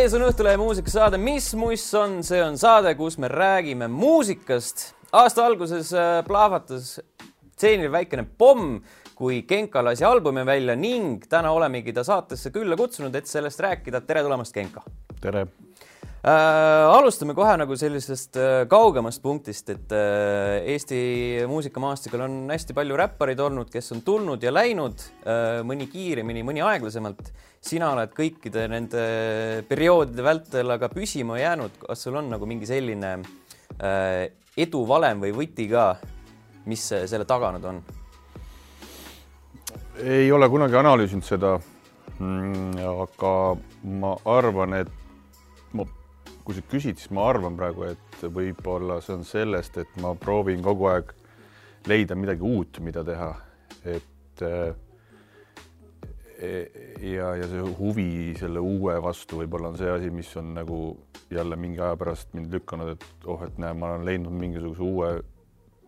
Teie ees on Õhtulehe muusikasaade Mis muss on, see on saade, kus me räägime muusikast. aasta alguses äh, plahvatas stseenil väikene pomm, kui Genka lasi albumi välja ning täna olemegi ta saatesse külla kutsunud, et sellest rääkida. tere tulemast, Genka! tere! Äh, alustame kohe nagu sellisest äh, kaugemast punktist, et äh, Eesti muusikamaastikul on hästi palju räppareid olnud, kes on tulnud ja läinud äh,, mõni kiiremini, mõni aeglasemalt. sina oled kõikide nende perioodide vältel aga püsima jäänud. kas sul on nagu mingi selline äh, eduvalem või võti ka, mis selle taganud on? ei ole kunagi analüüsinud seda mm,. aga ma arvan, et kui sa küsid, siis ma arvan praegu, et võib-olla see on sellest, et ma proovin kogu aeg leida midagi uut, mida teha, et äh, ja, ja see huvi selle uue vastu võib-olla on see asi, mis on nagu jälle mingi aja pärast mind lükanud, et oh, et näe, ma olen leidnud mingisuguse uue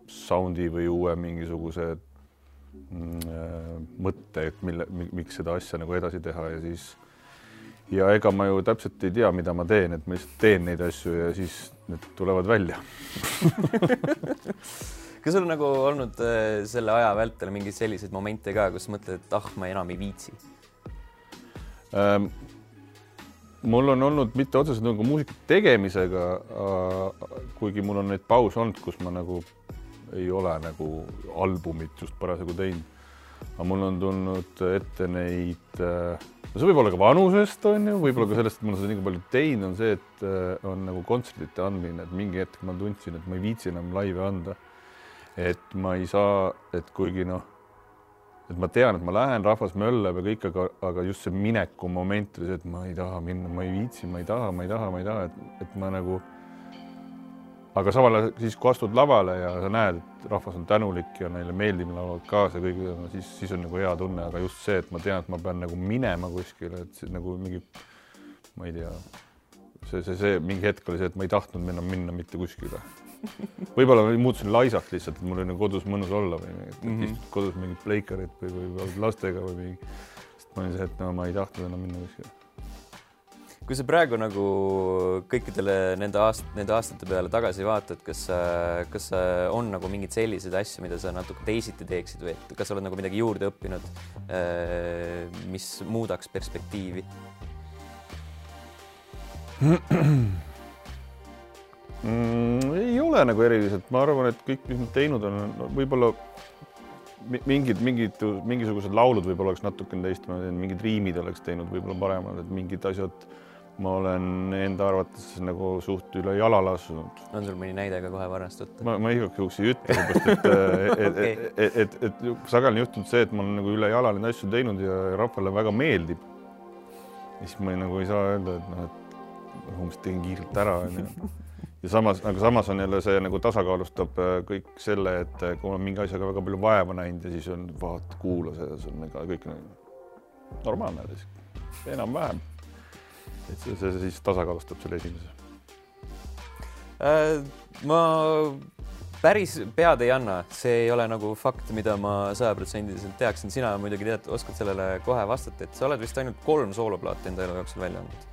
sound'i või uue mingisuguse mm, äh, mõtte, et mille, miks seda asja nagu edasi teha ja siis ja ega ma ju täpselt ei tea, mida ma teen, et ma lihtsalt teen neid asju ja siis need tulevad välja kas sul on nagu olnud äh, selle aja vältel mingeid selliseid momente ka, kus mõtled, et ah, ma enam ei viitsi ähm,? mul on olnud mitte otseselt nagu muusika tegemisega kuigi mul on neid pause olnud, kus ma nagu ei ole nagu albumit just parasjagu teinud. Aga mul on tulnud ette neid äh, no see võib olla ka vanusest, on ju, võib-olla ka sellest, et ma olen seda nii palju teinud, on see, et äh, on nagu kontserdite andmine, et mingi hetk ma tundsin, et ma ei viitsi enam laive anda. et ma ei saa, et kuigi noh, et ma tean, et ma lähen, rahvas möllab ja kõik, aga, aga just see mineku moment oli see, et ma ei taha minna, ma ei viitsi, ma ei taha, ma ei taha, ma ei taha, et, et ma nagu aga samal ajal siis, kui astud lavale ja sa näed, et rahvas on tänulik ja neile meeldib, laulavad kaasa no,, siis, siis on nagu hea tunne, aga just see, et ma tean, et ma pean nagu minema kuskile, et nagu mingi, ma ei tea, see, see, see mingi hetk oli see, et ma ei tahtnud enam minna mitte kuskile. võib-olla muutusin laisaks lihtsalt, et mul oli nagu kodus mõnus olla või mm -hmm. istud kodus mingit pleikarit või, või lastega või mingi, sest ma olin see, et no ma ei tahtnud enam minna kuskile kui sa praegu nagu kõikidele nende aast-, nende aastate peale tagasi vaatad, kas, kas on nagu mingeid selliseid asju, mida sa natuke teisiti teeksid või et kas sa oled nagu midagi juurde õppinud, mis muudaks perspektiivi mm,? ei ole nagu eriliselt, ma arvan, et kõik, mis ma teinud olen no,, võib-olla mingid, mingid, mingisugused laulud võib-olla oleks natukene teistmoodi, mingid riimid oleks teinud võib-olla paremad, et mingid asjad ma olen enda arvates nagu suht üle jala laskunud. on sul mõni näide ka kohe varnast võtta? ma, ma igaks juhuks ei ütle, sellepärast et et, okay. et, et, et, et, et sageli on juhtunud see, et ma olen nagu üle jala neid asju teinud ja rahvale väga meeldib. ja siis ma ei, nagu ei saa öelda, et noh, et umbes tegin kiirelt ära onju. ja samas, aga samas on jälle see nagu tasakaalustab äh, kõik selle, et äh, kui ma olen mingi asjaga väga palju vaeva näinud ja siis on vaata, kuula seda, see on nagu kõik nagu normaalne, enam-vähem et see, see siis tasakaalustab selle esimese. Äh,. ma päris pead ei anna, see ei ole nagu fakt, mida ma sajaprotsendiliselt teaksin, sina muidugi tead, oskad sellele kohe vastata, et sa oled vist ainult kolm sooloplaati enda elu jooksul välja andnud.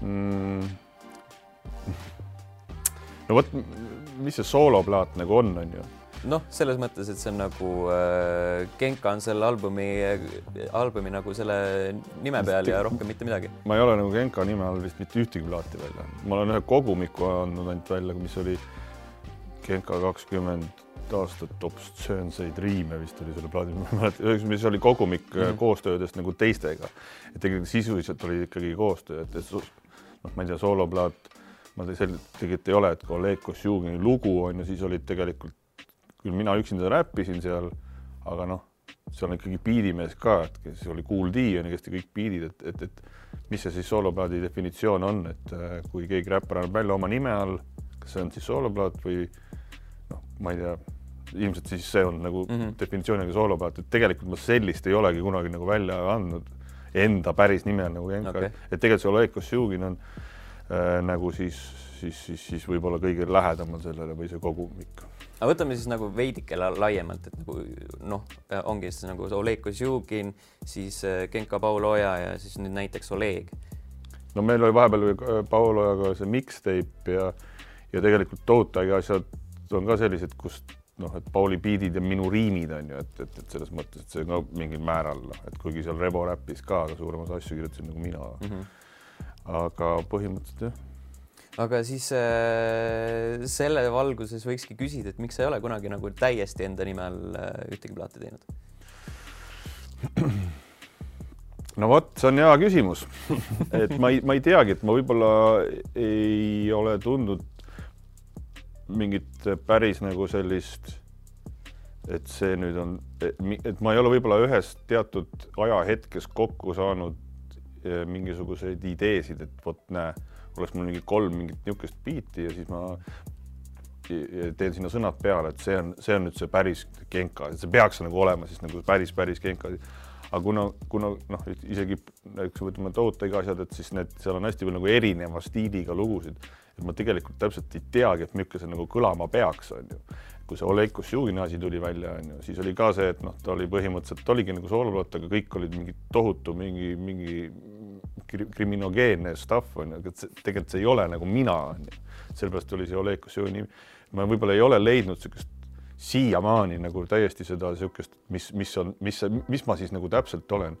Mm.. no vot, mis see sooloplaat nagu on, on ju noh, selles mõttes, et see on nagu äh, Genka on selle albumi, albumi nagu selle nime peal ja rohkem mitte midagi. ma ei ole nagu Genka nime all vist mitte ühtegi plaati välja ma olen ühe kogumiku andnud ainult välja, mis oli Genka kakskümmend aastat obstsöönseid riime vist oli selle plaadi, ma ei mäleta, mis oli kogumik mm -hmm. koostöödest nagu teistega. et tegelikult sisuliselt oli ikkagi koostöö, et, et noh, ma ei tea, sooloplaat ma tegelikult ei ole, et kolleeg Kosjugini lugu on ju, siis olid tegelikult küll mina üksinda räppisin seal, aga noh, seal on ikkagi biidimees ka, et kes oli Kool D on ju, kes tegi kõik biidid, et, et, et mis see siis sooloplaadi definitsioon on, et äh, kui keegi räppar annab välja oma nime all, kas see on siis sooloplaat või noh, ma ei tea, ilmselt siis see on nagu mm -hmm. definitsiooniga sooloplaat, et tegelikult ma sellist ei olegi kunagi nagu välja andnud enda päris nime all nagu Genka okay., et tegelikult see Oleg Kosjugin on äh, nagu siis siis, siis, siis võib-olla kõige lähedamal sellele või see kogumik. aga võtame siis nagu veidike laiemalt, et nagu noh, ongi siis nagu Oleg Kozjugin, siis äh, Genka Pauloja ja siis nüüd näiteks Oleg. no meil oli vahepeal äh, Paulojaga see mixtape ja, ja tegelikult Tootagi asjad on ka sellised, kus noh, et Pauli biidid ja minu riimid on ju, et, et, et selles mõttes, et see ka mingil määral, noh, et kuigi seal Rebo räppis ka, aga suurem osa asju kirjutasin nagu mina mm. -hmm. aga põhimõtteliselt jah aga siis äh, selle valguses võikski küsida, et miks sa ei ole kunagi nagu täiesti enda nime all äh, ühtegi plaati teinud? no vot, see on hea küsimus et ma ei, ma ei teagi, et ma võib-olla ei ole tundnud mingit päris nagu sellist, et see nüüd on, et ma ei ole võib-olla ühes teatud ajahetkes kokku saanud äh, mingisuguseid ideesid, et vot näe oleks mul mingi kolm mingit niisugust biiti ja siis ma teen sinna sõnad peale, et see on, see on nüüd see päris genka, et see peaks nagu olema siis nagu päris, päris genka. aga kuna, kuna noh, isegi näiteks võtame Tootega asjad, et siis need, seal on hästi palju nagu erineva stiiliga lugusid, et ma tegelikult täpselt ei teagi, et milline see nagu kõlama peaks, on ju. kui see Oleg Košjugini asi tuli välja, on ju, siis oli ka see, et noh, ta oli põhimõtteliselt, oligi nagu sooloplott, aga kõik olid mingi tohutu mingi, mingi kriminogeenne stuff on ju, tegelikult see ei ole nagu mina on ju. sellepärast oli see Oleg Kosjoni, ma võib-olla ei ole leidnud niisugust siiamaani nagu täiesti seda niisugust, mis, mis on, mis, mis ma siis nagu täpselt olen,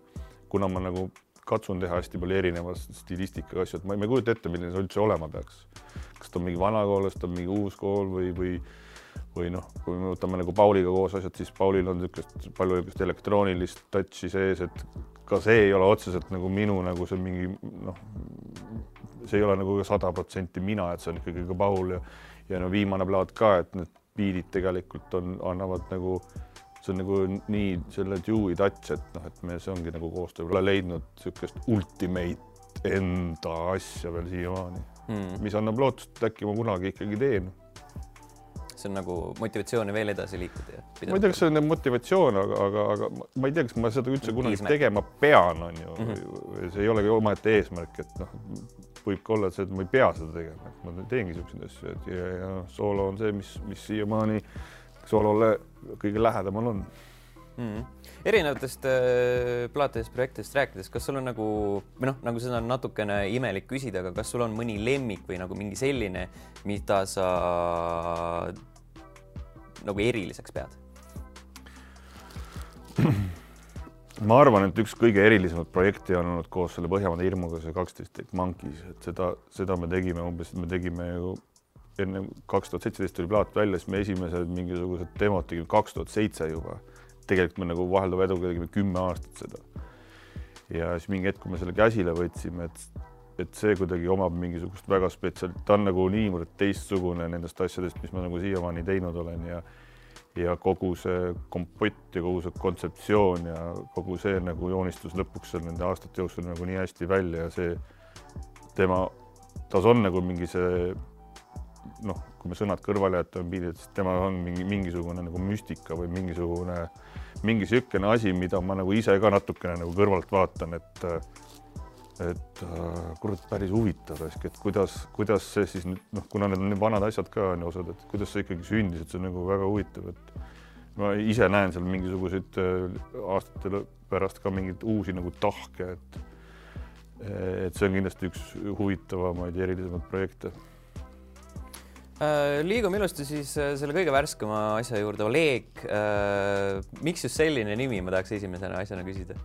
kuna ma nagu katsun teha hästi palju erineva stilistikaga asju, et ma ei, ma ei kujuta ette, milline see üldse olema peaks. kas ta on mingi vana kool, kas ta on mingi uus kool või, või või noh, kui me võtame nagu Pauliga koos asjad, siis Paulil on niisugust palju niisugust elektroonilist touch'i sees, et ka see ei ole otseselt nagu minu nagu see mingi noh, see ei ole nagu sada protsenti mina, et see on ikkagi ka Paul ja ja no viimane plaat ka, et need biidid tegelikult on, annavad nagu see on nagu nii selle Dewey touch, et noh, et me, see ongi nagu koostöö, pole leidnud niisugust ultimate enda asja veel siiamaani mm., mis annab lootust, et äkki ma kunagi ikkagi teen see on nagu motivatsiooni veel edasi liikuda ja. ma ei tea, kas see on motivatsioon, aga, aga, aga ma ei tea, kas ma seda üldse kunagi eesmärk. tegema pean, on ju mm, -hmm. see ei olegi omaette eesmärk, et noh, võib ka olla, see, et ma ei pea seda tegema, et ma teengi siukseid asju, et ja, ja soolo on see, mis, mis siiamaani soolole kõige lähedamal on mm. -hmm. erinevatest äh, plaatidest, projektidest rääkides, kas sul on nagu või noh, nagu seda on natukene imelik küsida, aga kas sul on mõni lemmik või nagu mingi selline, mida sa nagu eriliseks pead? ma arvan, et üks kõige erilisemat projekti on olnud koos selle Põhjamaade hirmuga see kaksteist Eight Monkeys, et seda, seda me tegime umbes, me tegime ju enne kaks tuhat seitseteist tuli plaat välja, siis me esimesed mingisugused demod tegime kaks tuhat seitse juba. tegelikult me nagu vahelduva eduga tegime kümme aastat seda. ja siis mingi hetk, kui me selle käsile võtsime, et et see kuidagi omab mingisugust väga spetsiaal, ta on nagu niivõrd teistsugune nendest asjadest, mis ma nagu siiamaani teinud olen ja ja kogu see kompott ja kogu see kontseptsioon ja kogu see nagu joonistus lõpuks seal nende aastate jooksul nagu nii hästi välja ja see tema, tas on nagu mingi see noh, kui me sõnad kõrvale jätame pildid, siis tema on mingi mingisugune nagu müstika või mingisugune mingi niisugune asi, mida ma nagu ise ka natukene nagu kõrvalt vaatan, et et äh, kurat, päris huvitav raisk, et kuidas, kuidas see siis nüüd noh, kuna need on nii vanad asjad ka on ju osad, et kuidas see ikkagi sündis, et see on nagu väga huvitav, et ma ise näen seal mingisuguseid äh, aastate pärast ka mingeid uusi nagu tahke, et et see on kindlasti üks huvitavamaid ja erilisemaid projekte äh, liigume ilusti siis selle kõige värskema asja juurde, Oleg. miks just selline nimi, ma tahaks esimesena asjana küsida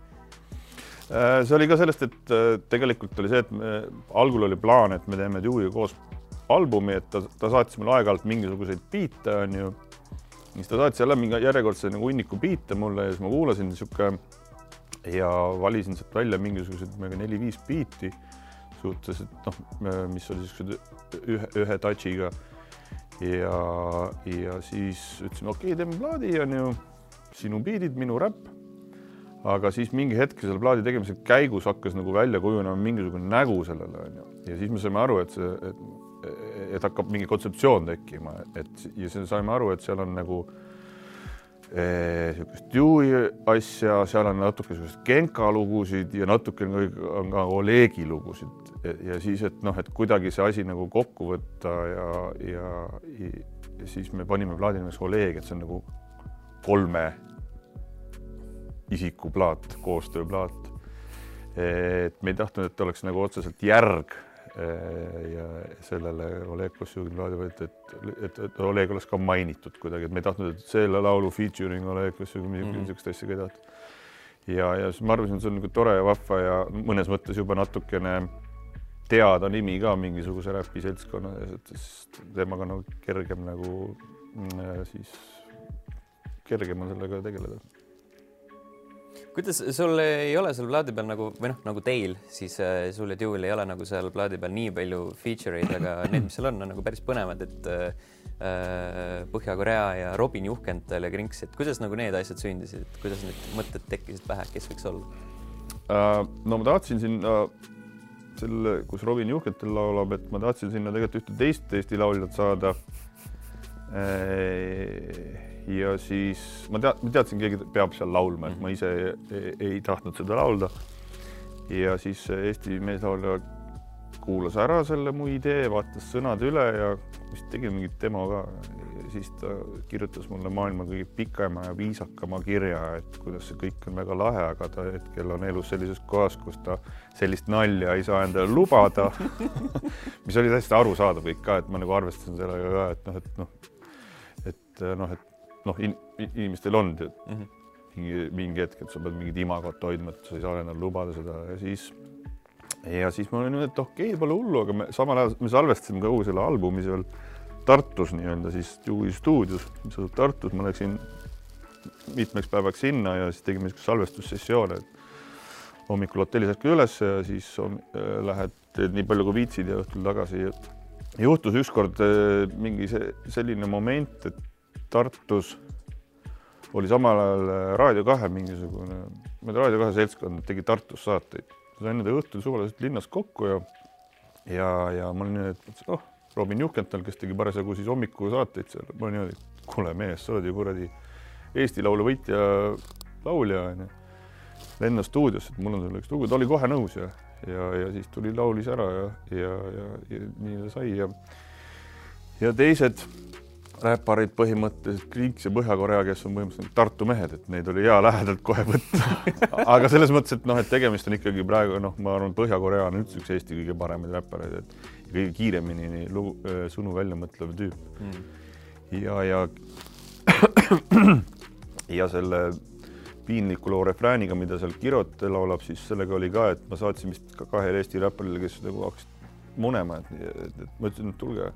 see oli ka sellest, et äh, tegelikult oli see, et me, algul oli plaan, et me teeme Dewey'ga koos albumi, et ta, ta saatis mulle aeg-ajalt mingisuguseid biite, onju. siis ta saatis jälle mingi järjekordse nagu hunniku biite mulle ja siis ma kuulasin sihuke ja valisin sealt välja mingisugused neli-viis biiti suhteliselt noh, mis oli siuksed ühe, ühe touch'iga. ja, ja siis ütlesime, okei okay,, teeme plaadi, onju, sinu biidid, minu räpp aga siis mingi hetk selle plaadi tegemise käigus hakkas nagu välja kujunema mingisugune nägu sellele onju. Ja siis me saime aru, et see, et, et hakkab mingi kontseptsioon tekkima, et ja siis saime aru, et seal on nagu niisugust Dewey asja, seal on natuke selliseid Genka lugusid ja natuke on ka Olegi lugusid. Ja siis, et noh, et kuidagi see asi nagu kokku võtta ja, ja, ja siis me panime plaadi nimeks Oleg, et see on nagu kolme isiku plaat, koostööplaat. et me ei tahtnud, et oleks nagu otseselt järg Äh, ja sellele Oleg Kossjugin plaadi võeti, et, et, et Oleg oleks ka mainitud kuidagi, et me ei tahtnud, et selle laulu featuring Oleg Kossjugin mm -hmm. niisugust asja ka ei tahtnud. ja, ja siis ma arvasin, et see on nagu tore ja vahva ja mõnes mõttes juba natukene teada nimi ka mingisuguse räpi seltskonna ees, et siis temaga nagu kergem nagu mm, siis, kergem on sellega tegeleda kuidas sul ei ole seal plaadi peal nagu või noh, nagu teil, siis äh, sul ja Dewey'l ei ole nagu seal plaadi peal nii palju feature eid, aga need, mis seal on, on nagu päris põnevad, et äh, Põhja-Korea ja Robin Juhkental ja Krinks, et kuidas nagu need asjad sündisid, et kuidas need mõtted tekkisid pähe, kes võiks olla uh,? no ma tahtsin sinna selle, kus Robin Juhkental laulab, et ma tahtsin sinna tegelikult ühte teist Eesti lauljat saada uh, ja siis ma tead-, ma teadsin, keegi peab seal laulma, et ma ise ei, ei, ei tahtnud seda laulda. ja siis Eesti meeslaulja kuulas ära selle mu idee, vaatas sõnad üle ja vist tegin mingit demo ka. siis ta kirjutas mulle maailma kõige pikema ja viisakama kirja, et kuidas see kõik on väga lahe, aga ta hetkel on elus sellises kohas, kus ta sellist nalja ei saa endale lubada mis oli täiesti arusaadav kõik ka, et ma nagu arvestasin sellega ka, et noh, et noh, et noh, et noh in,, inimestel on mm -hmm. mingi, mingi hetk, et sa pead mingit imagot hoidma, et sa ei saa endale lubada seda ja siis ja siis ma olin niimoodi, et okei okay,, pole hullu, aga me samal ajal me salvestasime kogu selle albumi seal Tartus nii-öelda siis Dewey stuudios, mis asub Tartus, ma läksin mitmeks päevaks sinna ja siis tegime niisugust salvestussessioone, et hommikul hotellis ärkad üles ja siis on, äh, lähed, teed nii palju kui viitsid ja õhtul tagasi. juhtus ükskord äh, mingi see selline moment, et Tartus oli samal ajal äh, Raadio kahe mingisugune, ma ei tea, Raadio kahe seltskond tegi Tartus saateid. sain nende õhtul suvaliselt linnas kokku ja ja, ja ma olin niimoodi, et oh, Robin Juhkental, kes tegi parasjagu siis hommikusaateid seal, ma olin niimoodi, kuule mees, sa oled ju kuradi Eesti Laulu võitja laulja onju. lenna stuudiosse, et mul on sulle üks lugu, ta oli kohe nõus ja, ja, ja siis tuli, laulis ära ja, ja, ja, ja nii ta sai ja ja teised räparid põhimõtteliselt Klinks ja Põhja-Korea, kes on põhimõtteliselt Tartu mehed, et neid oli hea lähedalt kohe võtta. Aga selles mõttes, et noh, et tegemist on ikkagi praegu noh, ma arvan, Põhja-Korea on üldse üks Eesti kõige paremaid räppareid, et kõige kiiremini lugu, sõnu välja mõtlev tüüp. Mm.. ja, ja ja selle piinliku loo refrääniga, mida seal Kirot laulab, siis sellega oli ka, et ma saatsin vist ka kahele Eesti räpparile, kes nagu hakkasid munema, et, et, et ma ütlesin, et tulge,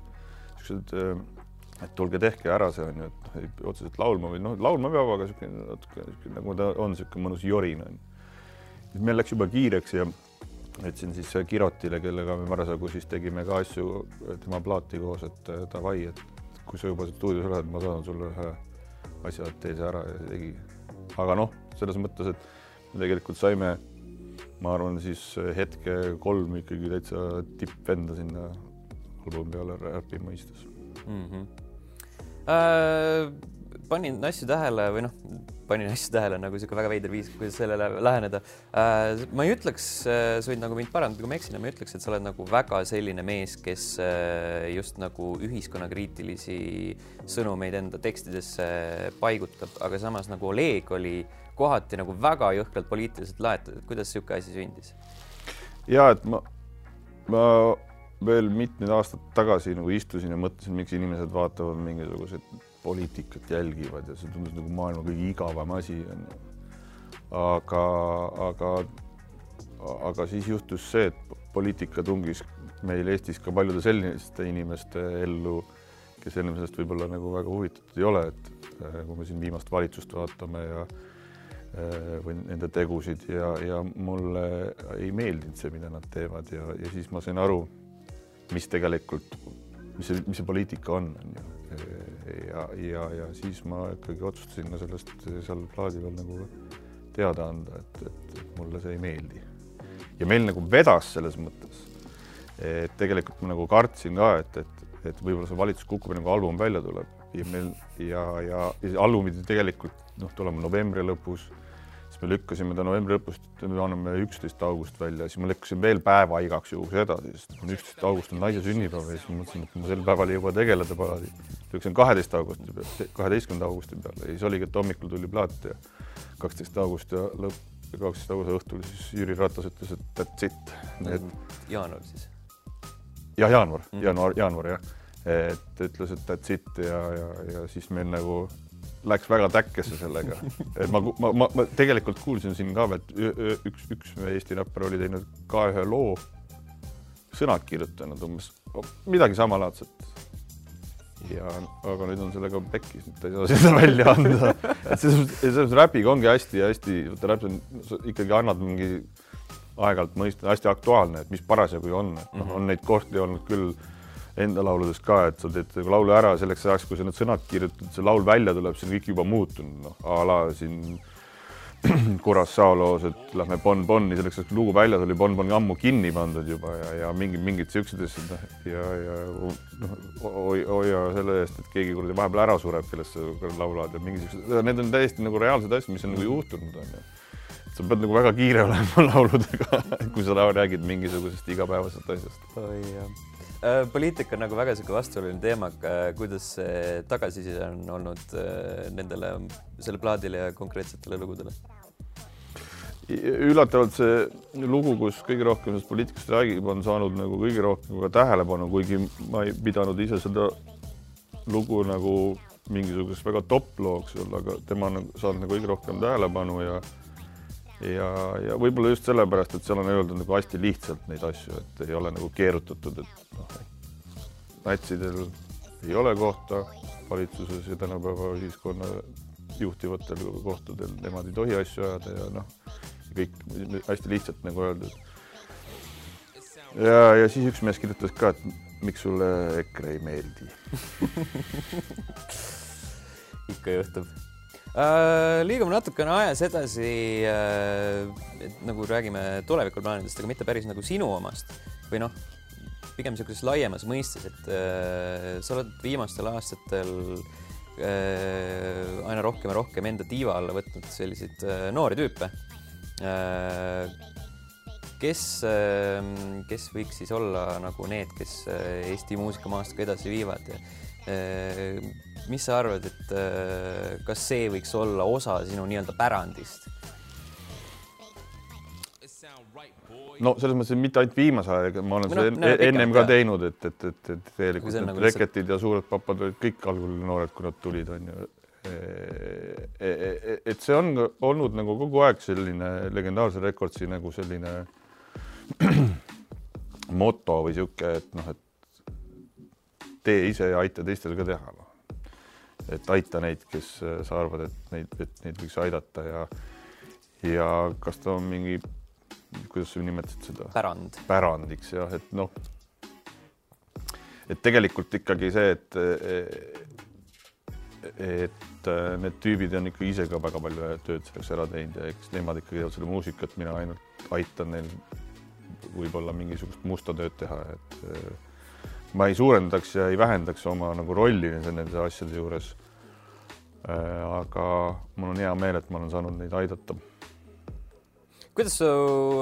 siuksed et tulge tehke ära see on ju, et otseselt laulma või noh, laulma peab, aga niisugune natuke niisugune nagu ta on niisugune mõnus jorin on. meil läks juba kiireks ja ütlesin siis Kirotile, kellega me parasjagu siis tegime ka asju tema plaati koos, et davai, et kui sa juba stuudios oled, ma saadan sulle ühe asja, tee see ära ja tegi. aga noh, selles mõttes, et me tegelikult saime, ma arvan, siis hetke kolm ikkagi täitsa tippvenda sinna albumi peale räpi mõistes mm. -hmm äh,? panin asju tähele või noh, panin asju tähele nagu niisugune väga veider viis, kuidas sellele läheneda äh,. ma ei ütleks äh,, sa võid nagu mind parandada, kui ma eksin, ma ei ütleks, et sa oled nagu väga selline mees, kes äh, just nagu ühiskonnakriitilisi sõnumeid enda tekstidesse paigutab, aga samas nagu Oleg oli kohati nagu väga jõhkralt poliitiliselt laetud, et kuidas niisugune asi sündis? ja et ma, ma veel mitmed aastad tagasi nagu istusin ja mõtlesin, miks inimesed vaatavad mingisuguseid poliitikat jälgivad ja see tundus nagu maailma kõige igavam asi onju. aga, aga, aga siis juhtus see, et poliitika tungis meil Eestis ka paljude selliste inimeste ellu, kes enne sellest võib-olla nagu väga huvitatud ei ole, et äh, kui me siin viimast valitsust vaatame ja äh, või nende tegusid ja, ja mulle ei meeldinud see, mida nad teevad ja, ja siis ma sain aru mis tegelikult, mis see, mis see poliitika on, on ju. ja, ja, ja siis ma ikkagi otsustasin ka sellest seal plaadi peal nagu teada anda, et, et, et mulle see ei meeldi. ja meil nagu vedas selles mõttes, et tegelikult ma nagu kartsin ka, et, et, et võib-olla see valitsus kukub, nagu album välja tuleb ja meil ja, ja, ja album pidi tegelikult noh, tulema novembri lõpus me lükkasime ta novembri lõpust, me anname üksteist august välja, siis ma lükkasin veel päeva igaks juhuks edasi, sest üksteist august on naise sünnipäev ja siis mõtlesin, et ma sel päeval ei jõua tegeleda paadi. lükkasin kaheteist augusti peale, kaheteistkümnenda augusti peale ja siis oligi, et hommikul tuli plaat ja kaksteist august ja lõpp, kaksteist augusti õhtul siis Jüri Ratas ütles, et that's it et.... jaanuar siis? jah, jaanuar mm., jaanuar, jaanuar jah, et ütles, et that's it ja, ja, ja siis meil nagu läks väga täkkesse sellega, et ma, ma, ma, ma tegelikult kuulsin siin ka et üks, üks Eesti räppar oli teinud ka ühe loo, sõnad kirjutanud umbes midagi samalaadset. ja, aga nüüd on sellega pekkis, nüüd ta ei saa seda välja anda. et selles mõttes, selles mõttes räpiga ongi hästi-hästi, vaata räpp on, ikkagi annad mingi aeg-ajalt mõista, hästi aktuaalne, et mis parasjagu on, et noh, on neid kohti olnud küll enda lauludest ka, et sa teed nagu laulu ära selleks ajaks, kui sa need sõnad kirjutad, see laul välja tuleb, see on kõik juba muutunud, noh a la siin Curaçao loos, et lähme Bonboni, selleks ajaks kui lugu väljas oli Bonbon ammu kinni pandud juba ja, ja mingid, mingid siuksed asjad noh, ja, ja noh, hoia selle eest, et keegi kuradi vahepeal ära sureb, kellest sa laulad ja mingi siuksed, need on täiesti nagu reaalsed asjad, mis on nagu juhtunud, onju sa pead nagu väga kiire olema lauludega, kui sa räägid mingisugusest igapäevasest asjast. oi jah poliitika on nagu väga sihuke vastuoluline teema, kuidas see tagasiside on olnud äh, nendele, selle plaadile ja konkreetsetele lugudele? üllatavalt see lugu, kus kõige rohkem sellest poliitikast räägib, on saanud nagu kõige rohkem ka tähelepanu, kuigi ma ei pidanud ise seda lugu nagu mingisuguseks väga top looks aga tema on saanud nagu kõige rohkem tähelepanu ja ja, ja võib-olla just sellepärast, et seal on öeldud nagu hästi lihtsalt neid asju, et ei ole nagu keerutatud, et noh, natsidel ei ole kohta valitsuses ja tänapäeva ühiskonna juhtivatel kohtadel, nemad ei tohi asju ajada ja noh, kõik hästi lihtsalt nagu öeldud. ja, ja siis üks mees kirjutas ka, et miks sulle EKRE ei meeldi ikka juhtub Uh, liigume natukene ajas edasi uh,, et nagu räägime tulevikuplaanidest, aga mitte päris nagu sinu omast või noh, pigem niisuguses laiemas mõistes, et uh, sa oled viimastel aastatel aina rohkem ja rohkem enda tiiva alla võtnud selliseid noori tüüpe. Kes kes võiks siis olla nagu need, kes Eesti muusikamaastikku edasi viivad mis sa arvad, et äh, kas see võiks olla osa sinu nii-öelda pärandist? no selles mõttes, et mitte ainult viimase ajaga, ma olen no, seda no, ennem ka teinud, et, et, et, et tegelikult need nagu reketid lihtsalt... ja suured papad olid kõik algul noored, kui nad tulid, on ju. E, e, e, et see on olnud nagu kogu aeg selline legendaarse rekordsi nagu selline moto või sihuke, et noh, et tee ise ja aita teistel ka teha no et aita neid, kes äh, sa arvad, et neid, et neid võiks aidata ja ja kas ta on mingi, kuidas sa nimetasid seda? pärand. pärandiks jah, et noh, et tegelikult ikkagi see, et et äh, need tüübid on ikka ise ka väga palju tööd selleks ära teinud ja eks nemad ikkagi teevad seda muusikat, mina ainult aitan neil võib-olla mingisugust musta tööd teha, et ma ei suurendaks ja ei vähendaks oma nagu rolli nende asjade juures. Äh, aga mul on hea meel, et ma olen saanud neid aidata. kuidas su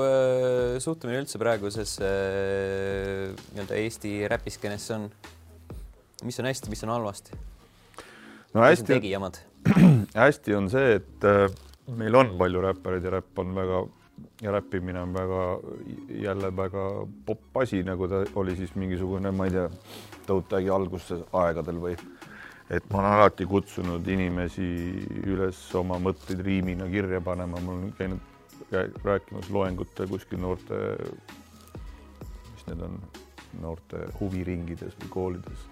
äh, suhtumine üldse praegusesse äh, nii-öelda Eesti räpiskenesse on? mis on hästi, mis on halvasti? no hästi, hästi on see, et äh, meil on palju räppareid ja räpp on väga ja räppimine on väga, jälle väga popp asi, nagu ta oli siis mingisugune, ma ei tea, Tõutagi algusaegadel või et ma olen alati kutsunud inimesi üles oma mõtteid riimina kirja panema, ma olen käinud rääkimas loengutel kuskil noorte, mis need on, noorte huviringides või koolides.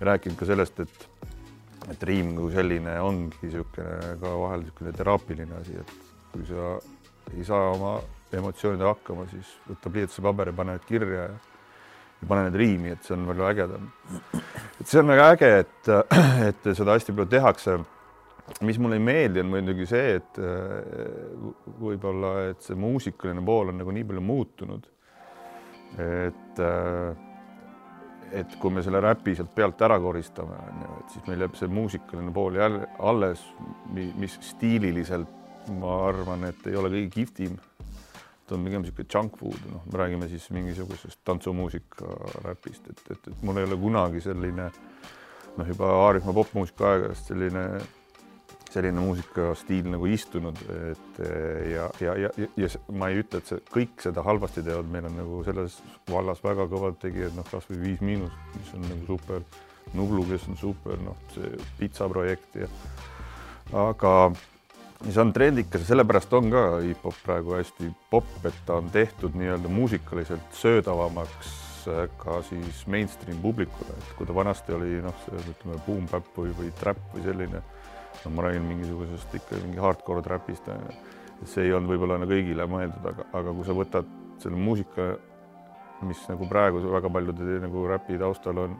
Ja rääkinud ka sellest, et et riim kui selline ongi niisugune ka vahel niisugune teraapiline asi, et kui sa ei saa oma emotsioonidega hakkama, siis võta pliiats ja paber ja pane need kirja ja, ja pane need riimi, et see on väga ägedam. et see on väga äge, et, et seda hästi palju tehakse. mis mulle ei meeldi, on muidugi see, et võib-olla, et see muusikaline pool on nagu nii palju muutunud. et, et kui me selle räpi sealt pealt ära koristame, on ju, et siis meil jääb see muusikaline pool jälle alles, mis stiililiselt ma arvan, et ei ole kõige kihvtim. Ta on pigem niisugune junk food, noh, me räägime siis mingisugusest tantsumuusika räpist, et, et, et mul ei ole kunagi selline noh, juba Aarifmaa popmuusika aegadest selline selline muusikastiil nagu istunud, et ja, ja, ja, ja, ma ei ütle, et see kõik seda halvasti teevad, meil on nagu selles vallas väga kõvad tegijad, noh, kasvõi Viis Miinus, mis on nagu super, Nublu, kes on super, noh, see pitsa projekt ja aga see on trendikas ja sellepärast on ka hip-hop praegu hästi popp, et ta on tehtud nii-öelda muusikaliselt söödavamaks ka siis mainstream publikule, et kui ta vanasti oli noh, ütleme, boom-bap või, või trap või selline no ma räägin mingisugusest ikka mingi hardcore trapist, et see ei olnud võib-olla nagu kõigile mõeldud, aga, aga kui sa võtad selle muusika, mis nagu praegu väga paljude nagu räpi taustal on,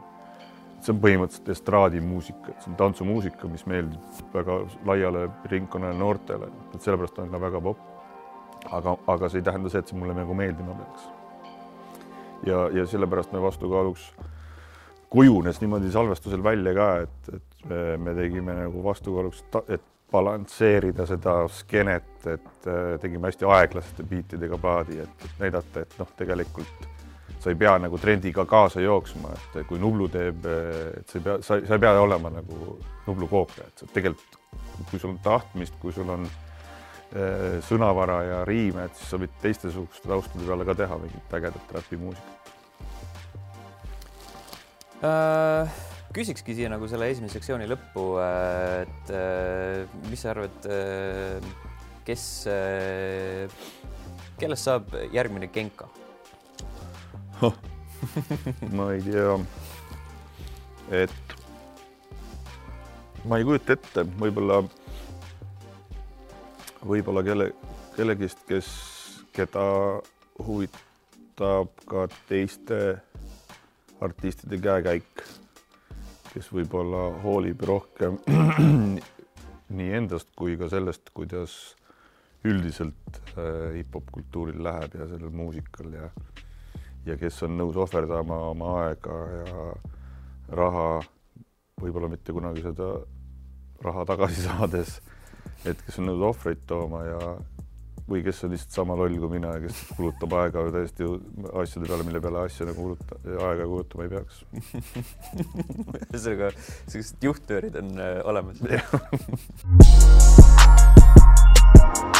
see on põhimõtteliselt estraadimuusika, see on tantsumuusika, mis meeldib väga laiale ringkonnale noortele, et sellepärast on ka väga popp. aga, aga see ei tähenda see, et see mulle nagu meeldima peaks. ja, ja sellepärast me vastukaaluks kujunes niimoodi salvestusel välja ka, et, et me, me tegime nagu vastukaaluks, et balansseerida seda skeenet, et äh, tegime hästi aeglaste biitidega paadi, et, et näidata, et noh, tegelikult sa ei pea nagu trendiga kaasa jooksma, et kui Nublu teeb, et sa ei pea, sa, sa ei pea olema nagu Nublu koopia, et sa tegelikult, kui sul on tahtmist, kui sul on äh, sõnavara ja riime, et siis sa võid teistsuguste taustade peale ka teha mingit ägedat räpimuusikat äh,. küsikski siia nagu selle esimese sektsiooni lõppu, äh, et äh, mis sa arvad, äh, kes, kellest saab järgmine Genka. ma ei tea, et ma ei kujuta ette, võib-olla, võib-olla kelle, kellegist, kes, keda huvitab ka teiste artistide käekäik, kes võib-olla hoolib rohkem nii endast kui ka sellest, kuidas üldiselt äh, hip-hop kultuuril läheb ja sellel muusikal ja ja kes on nõus ohverdama oma aega ja raha, võib-olla mitte kunagi seda raha tagasi saades, et kes on nõus ohvreid tooma ja või kes on lihtsalt sama loll kui mina ja kes kulutab aega täiesti asjade peale, mille peale asja nagu kuluta, aega kulutama ei peaks. ühesõnaga, sellised juhttöörid on äh, olemas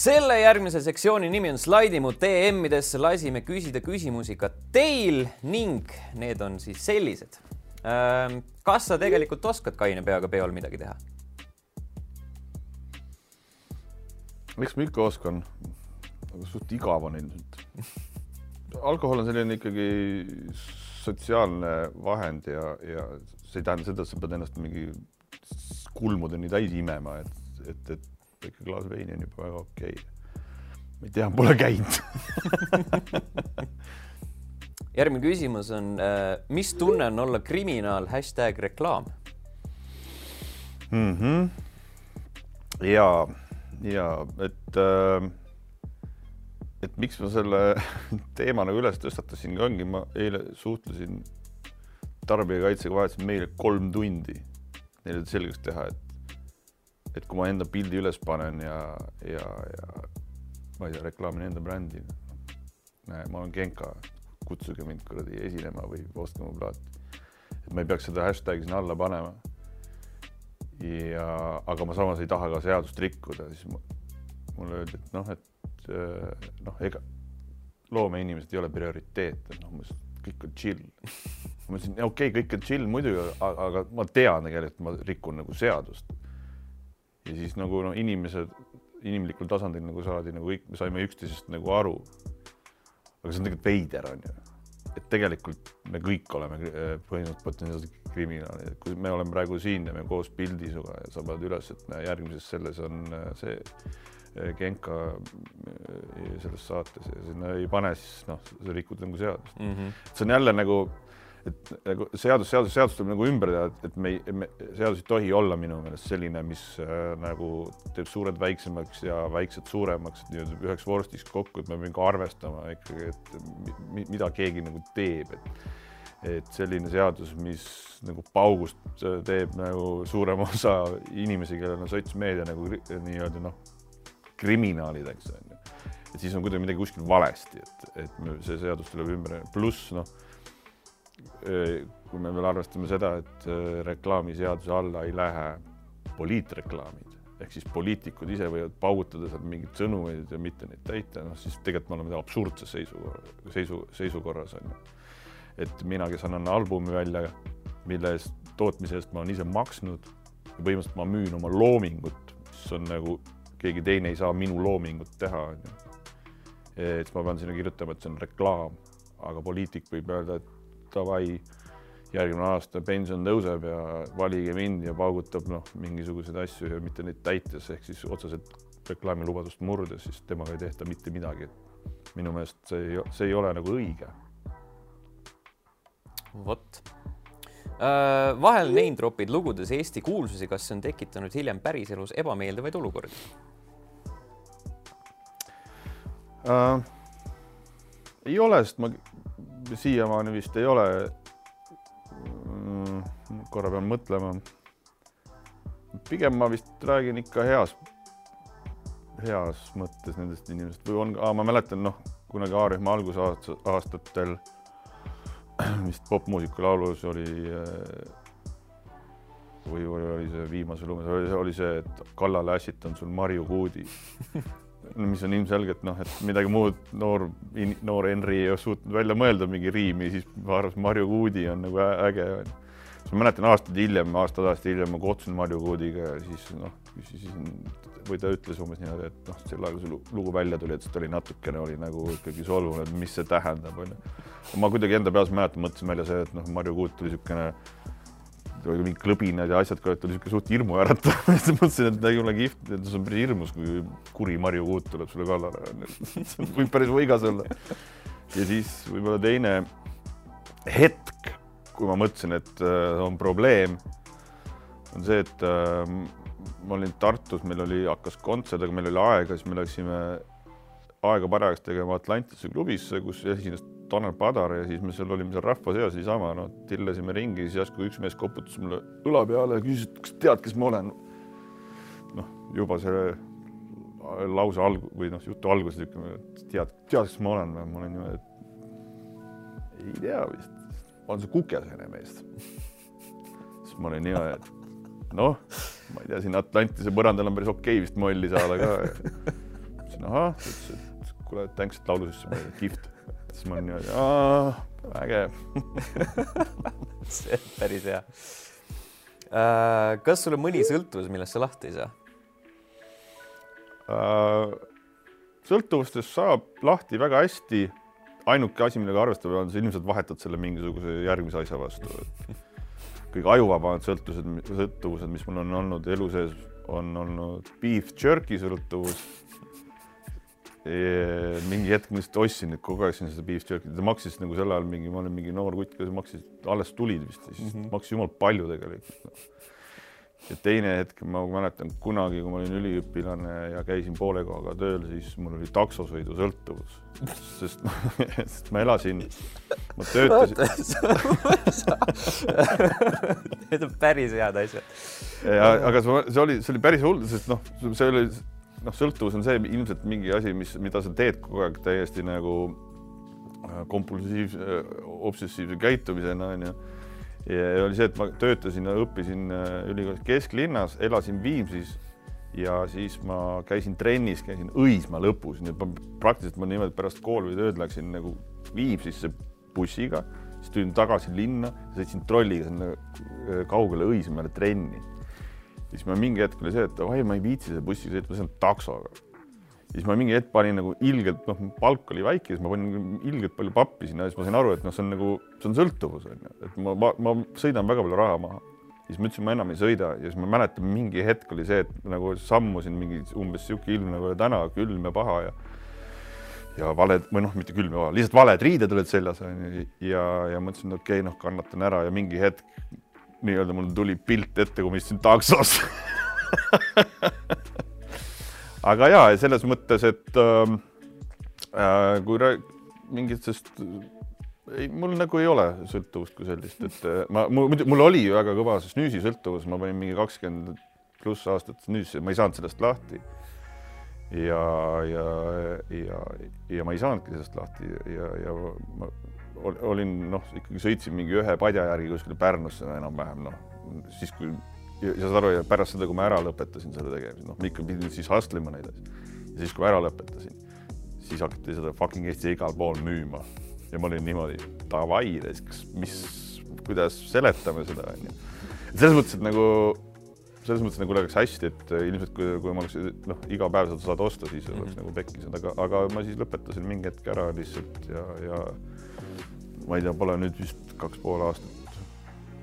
selle järgmise sektsiooni nimi on Slaidi mu DM-idesse, lasime küsida küsimusi ka teil ning need on siis sellised Ehm, kas sa tegelikult oskad kaine peaga peol midagi teha? miks ma ikka oskan? aga suht igav on ilmselt. alkohol on selline ikkagi sotsiaalne vahend ja, ja see ei tähenda seda, et sa pead ennast mingi kulmudeni täis imema, et, et, et väike klaas veini on juba väga okei okay.. ma ei tea, pole käinud järgmine küsimus on, äh, mis tunne on olla kriminaal, hashtag reklaam mm? -hmm. ja, ja et äh, et miks ma selle teema nagu üles tõstatasin, ongi, ma eile suhtlesin tarbijakaitsega, vahetasin meile kolm tundi neile selgeks teha, et, et kui ma enda pildi üles panen ja, ja, ja ma ei tea, reklaamin enda brändi. näe, ma olen Genka kutsuge mind kuradi esinema või ostke mu plaati. et ma ei peaks seda hashtag'i sinna alla panema. ja, aga ma samas ei taha ka seadust rikkuda, siis mulle öeldi, et noh, et äh, noh, ega loomeinimesed ei ole prioriteet, et noh, kõik on chill. ma ütlesin, okei okay,, kõik on chill muidugi, aga ma tean tegelikult, ma rikun nagu seadust. Ja siis nagu no inimesed, inimlikul tasandil nagu saadi nagu kõik, me saime üksteisest nagu aru aga see on tegelikult veider, on ju. et tegelikult me kõik oleme äh, põhimõtteliselt potentsiaalsed kriminaalid, kui me oleme praegu siin, teeme koos pildi sinuga ja sa paned üles, et näe, järgmises selles on äh, see äh, Genka selles saates ja sinna ei pane, siis noh, sa rikud nagu seadust mm. -hmm. see on jälle nagu et nagu seadus, seadus, seadus tuleb nagu ümber teha, et me, me, seadus ei tohi olla minu meelest selline, mis äh, nagu teeb suured väiksemaks ja väiksed suuremaks, et nii-öelda üheks vorstiks kokku, et me peame ka arvestama ikkagi, et mida keegi nagu teeb, et et selline seadus, mis nagu paugust äh, teeb nagu suurema osa inimesi, kellel on sotsmeedia nagu nii-öelda noh, kriminaalideks on ju. et siis on kuidagi midagi kuskil valesti, et, et see seadus tuleb ümber, pluss noh kui me veel arvestame seda, et reklaamiseaduse alla ei lähe poliitreklaamid ehk siis poliitikud ise võivad paugutada sealt mingeid sõnumeid ja mitte neid täita, noh siis tegelikult me oleme absurdses seisu, seisu, seisukorras on ju. et mina, kes annan albumi välja, mille eest, tootmise eest ma olen ise maksnud, põhimõtteliselt ma müün oma loomingut, mis on nagu keegi teine ei saa minu loomingut teha, on ju. et ma pean sinna kirjutama, et see on reklaam, aga poliitik võib öelda, et davai, järgmine aasta pension tõuseb ja valige mind ja paugutab noh, mingisuguseid asju ja mitte neid täites ehk siis otseselt reklaamilubadust murdes, siis temaga ei tehta mitte midagi. minu meelest see ei, see ei ole nagu õige. vot äh, vahel name drop'id lugudes Eesti kuulsusi, kas see on tekitanud hiljem päriselus ebameeldivaid olukordi uh,? ei ole, sest ma siiamaani vist ei ole mm,. korra pean mõtlema. pigem ma vist räägin ikka heas, heas mõttes nendest inimestest või on, ma mäletan, noh, kunagi A-rühma algusaastatel vist popmuusika laulus oli või, või oli see viimase lumes, oli see, et kallale ässitan sul Marju Kuudi mis on ilmselgelt noh, et midagi muud noor, noor Henri ei suutnud välja mõelda mingi riimi, siis ma arvasin, Marju Kuudi on nagu äge. siis ma mäletan aastaid hiljem, aasta tagasi hiljem ma kohtusin Marju Kuudiga ja siis noh, siis või ta ütles umbes niimoodi, et noh, sel ajal, kui see lugu välja tuli, et siis ta oli natukene oli nagu ikkagi solvunud, et mis see tähendab, onju. ma kuidagi enda peas mäletan, mõtlesin välja see, et noh, Marju Kuut oli niisugune oli mingid klõbinad ja asjad et oli niisugune suht hirmuäratav siis mõtlesin, et ei ole kihvt, et see on päris hirmus, kui kuri Marju Kuut tuleb sulle kallale. see võib päris võigas olla. ja siis võib-olla teine hetk, kui ma mõtlesin, et äh, on probleem, on see, et äh, ma olin Tartus, meil oli, hakkas kontsert, aga meil oli aega, siis me läksime aega parajaks tegema Atlantise klubisse, kus esines Tanel Padar ja siis me seal olime seal rahva seas niisama, no tillesime ringi, siis järsku üks mees koputas mulle õla peale ja küsis, et kas tead, kes ma olen. noh, juba see lause alg- või noh, jutu alguses ütleme, et tead, tead, kes ma olen või ma olen niimoodi, et ei tea vist, olen see Kukesene mees. siis ma olin niimoodi, et noh, ma ei tea, siin Atlantise põrandal on päris okei okay vist molli saada ka. ütlesin ahah, ütles, et kuule, thanks, et laulu sisse kihvt siis ma olin niimoodi, vägev see on päris hea äh,. kas sul on mõni sõltuvus, millest sa lahti ei saa äh,? sõltuvustest saab lahti väga hästi. ainuke asi, millega arvestada on, sa ilmselt vahetad selle mingisuguse järgmise asja vastu. kõige ajuvabamad sõltuvused, sõltuvused, mis mul on olnud elu sees, on olnud beef jerky sõltuvus mingi hetk ma lihtsalt ostsin, kogu aeg seda beef jerky't, ta maksis nagu sel ajal mingi, ma olin mingi noor kutt, kes maksis, alles tulid vist, siis mm -hmm. maksis jumal palju tegelikult ja teine hetk ma mäletan kunagi, kui ma olin üliõpilane ja käisin poole kohaga tööl, siis mul oli taksosõidu sõltuvus, sest, sest ma elasin, ma töötasin. Need on päris head asjad. ja, aga see oli, see oli päris hull, sest noh, see oli noh, sõltuvus on see ilmselt mingi asi, mis, mida sa teed kogu aeg täiesti nagu äh, kompulsiivse, äh, obsessiivse käitumisena onju. ja oli see, et ma töötasin ja õppisin äh, ülikoolis kesklinnas, elasin Viimsis ja siis ma käisin trennis, käisin Õismäe lõpus, nii et ma praktiliselt ma niimoodi pärast kooli või tööd läksin nagu Viimsisse bussiga, siis tulin tagasi linna, sõitsin trolliga sinna kaugele Õismäele trenni siis ma mingi hetk oli see, et oi, ma ei viitsi selle bussiga sõita, ma sõidan taksoga. siis ma mingi hetk panin nagu ilgelt, noh, palk oli väike, siis ma panin ilgelt palju pappi sinna ja siis ma sain aru, et noh, see on nagu, see on sõltuvus on ju, et ma, ma, ma sõidan väga palju raha maha. siis ma ütlesin, ma enam ei sõida ja siis ma mäletan, mingi hetk oli see, et nagu sammusin mingi umbes sihuke ilm nagu täna, külm ja paha ja ja valed või noh, mitte külm, lihtsalt valed riided olid seljas onju ja, ja mõtlesin, okei okay,, noh, kannatan ära ja mingi hetk nii-öelda mul tuli pilt ette, kui ma istusin taksos aga ja selles mõttes, et ähm, äh, kui mingitest ei, mul nagu ei ole sõltuvust kui sellist, et äh, ma, mul, mul oli väga kõva snüüsi sõltuvus, ma panin mingi kakskümmend pluss aastat snüüsi, ma ei saanud sellest lahti. ja, ja, ja, ja ma ei saanudki sellest lahti ja, ja ma olin noh, ikkagi sõitsin mingi ühe padja järgi kuskile Pärnusse enam-vähem noh, siis kui ja saad aru, ja pärast seda, kui ma ära lõpetasin selle tegemise, noh, ikka pidin siis hustle ima neid asju. ja siis, kui ära lõpetasin, siis hakati seda fucking Eesti igal pool müüma ja ma olin niimoodi davai, kas, mis, kuidas seletame seda onju. selles mõttes, et nagu selles mõttes nagu läks hästi, et ilmselt kui, kui ma oleks noh, iga päev seda saad osta, siis oleks mm -hmm. nagu pekkis, aga, aga ma siis lõpetasin mingi hetk ära lihtsalt ja, ja ma ei tea, pole nüüd vist kaks pool aastat.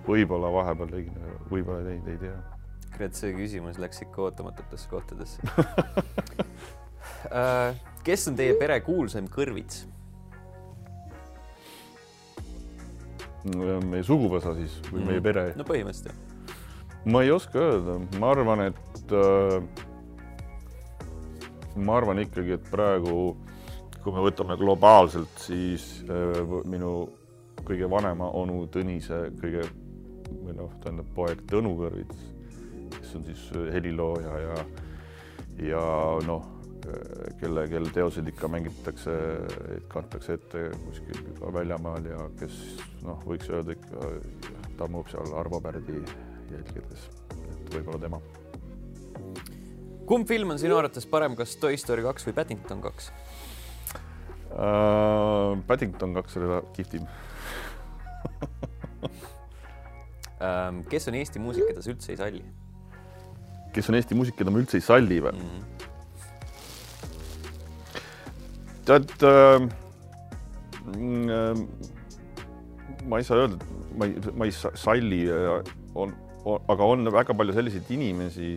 võib-olla vahepeal tegin, võib-olla ei teinud, ei tea. kurat, see küsimus läks ikka ootamatutesse kohtadesse äh, kes on teie pere kuulsaim kõrvits? meie suguvõsa siis või mm. meie pere? no põhimõtteliselt. ma ei oska öelda, ma arvan, et äh, ma arvan ikkagi, et praegu kui me võtame globaalselt, siis äh, minu kõige vanema onu Tõnise kõige või noh, tähendab poeg Tõnu Kõrvits, kes on siis helilooja ja ja noh, kelle, kelle teoseid ikka mängitakse, kantakse ette kuskil ka väljamaal ja kes noh, võiks öelda ikka tammub seal Arvo Pärdi jälgedes, et võib-olla tema. kumb film on sinu arvates parem, kas Toy Story kaks või Paddington kaks? Uh,. Paddington kaks oli kihvtim um,. kes on Eesti muusik, keda sa üldse ei salli? kes on Eesti muusik, keda ma üldse ei salli või mm? -hmm. tead äh, ma ei saa öelda, et ma ei, ma ei salli, äh, on, on, aga on väga palju selliseid inimesi,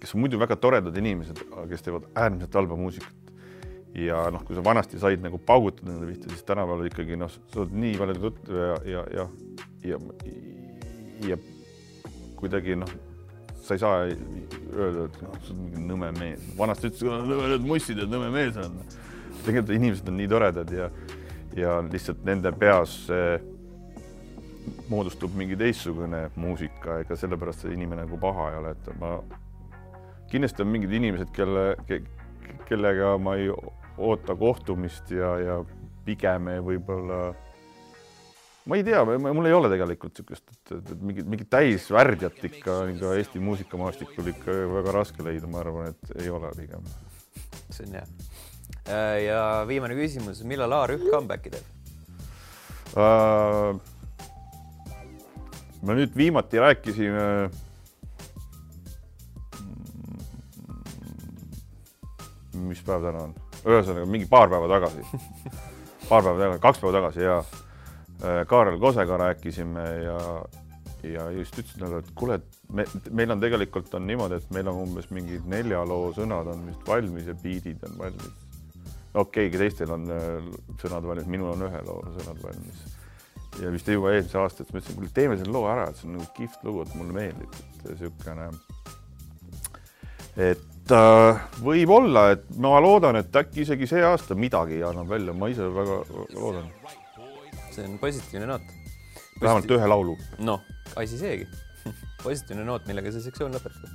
kes on muidu väga toredad inimesed, kes teevad äärmiselt halba muusikat ja noh, kui sa vanasti said nagu paugutada nende pihta, siis tänapäeval ikkagi noh, sa oled nii palju tuttu ja, ja, ja, ja, ja kuidagi noh, sa ei saa öelda, et noh, sa oled mingi nõme mees. vanasti ütlesid, nõmedad mussid ja nõme mees on. tegelikult inimesed on nii toredad ja, ja lihtsalt nende peas see moodustub mingi teistsugune muusika, ega sellepärast see inimene nagu paha ei ole, et ma kindlasti on mingid inimesed, kelle ke,, kellega ma ei oota kohtumist ja, ja pigem võib-olla ma ei tea, mul ei ole tegelikult niisugust, et, et, mingit, mingit täisvärdjat ikka, ikka Eesti muusikamaastikul ikka väga raske leida, ma arvan, et ei ole pigem. see on hea. Äh, ja viimane küsimus, millal A-rühm comeback'i teeb uh,? me nüüd viimati rääkisime mis päev täna on? Ühesõnaga mingi paar päeva tagasi paar päeva tagasi, kaks päeva tagasi ja äh, Kaarel Kosega rääkisime ja, ja just ütlesin talle, et kuule, et me, meil on tegelikult on niimoodi, et meil on umbes mingid nelja loo sõnad on vist valmis ja biidid on valmis. okei okay,, teistel on äh, sõnad valmis, minul on ühe loo sõnad valmis. ja vist juba eelmise aasta, et ma ütlesin, kuule, teeme selle loo ära, et see on nagu kihvt lugu, et mulle meeldib, et niisugune, et et äh, võib-olla, et ma loodan, et äkki isegi see aasta midagi annab välja, ma ise väga loodan. see on positiivne noot. vähemalt ühe laulu. noh, asi seegi positiivne noot, millega see sektsioon lõpetada.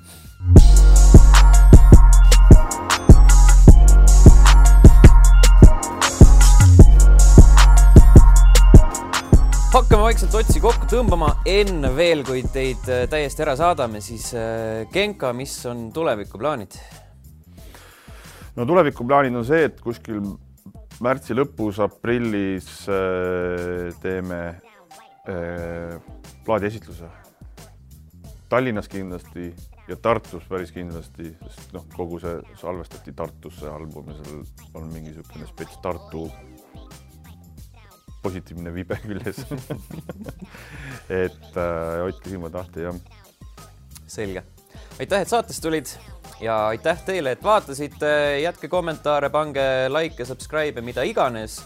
Hakkame vaikselt otsi kokku tõmbama, enne veel, kui teid äh, täiesti ära saadame, siis äh, Genka, mis on tulevikuplaanid? no tulevikuplaanid on see, et kuskil märtsi lõpus, aprillis äh, teeme plaadiesitluse. Tallinnas kindlasti ja Tartus päris kindlasti, sest noh, kogu see salvestati Tartus, see album ja seal on mingi niisugune spets Tartu positiivne vibe küljes et äh, hoidke silmad lahti ja. selge, aitäh, et saatesse tulid. ja aitäh teile, et vaatasite, jätke kommentaare, pange like ja subscribe ja mida iganes.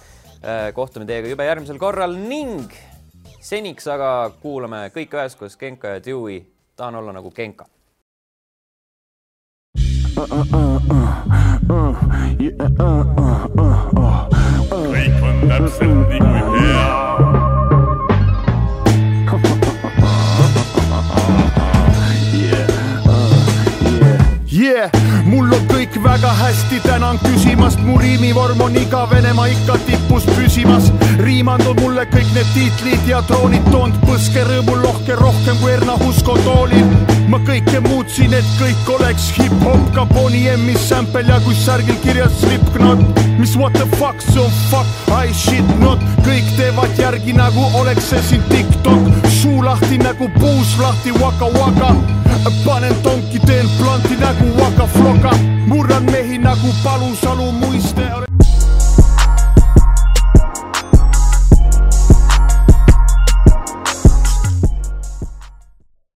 kohtume teiega juba järgmisel korral ning seniks aga kuulame kõik üheskoos Genka ja Dewey. tahan olla nagu Genka. Kõik on täpselt nii kui hea Yeah, mul on kõik väga hästi, tänan küsimast, mu riimivorm on igavene, ma ikka tipus püsimas. riimanud mulle kõik need tiitlid ja troonid toonud põskerõõmul lohke rohkem kui Erna Husko toolil. Ma kõike muutsin, et kõik oleks hip-hop, ka Bonnie M-i sample ja kui särgil kirjas Slipknot. mis what the fuck, see on fuck, I shit not, kõik teevad järgi nagu oleks see siin TikTok. suu lahti nagu puus lahti, waka waka. Panen tonki, teen planti nagu Waka Floka, murran mehi nagu Palusalu muiste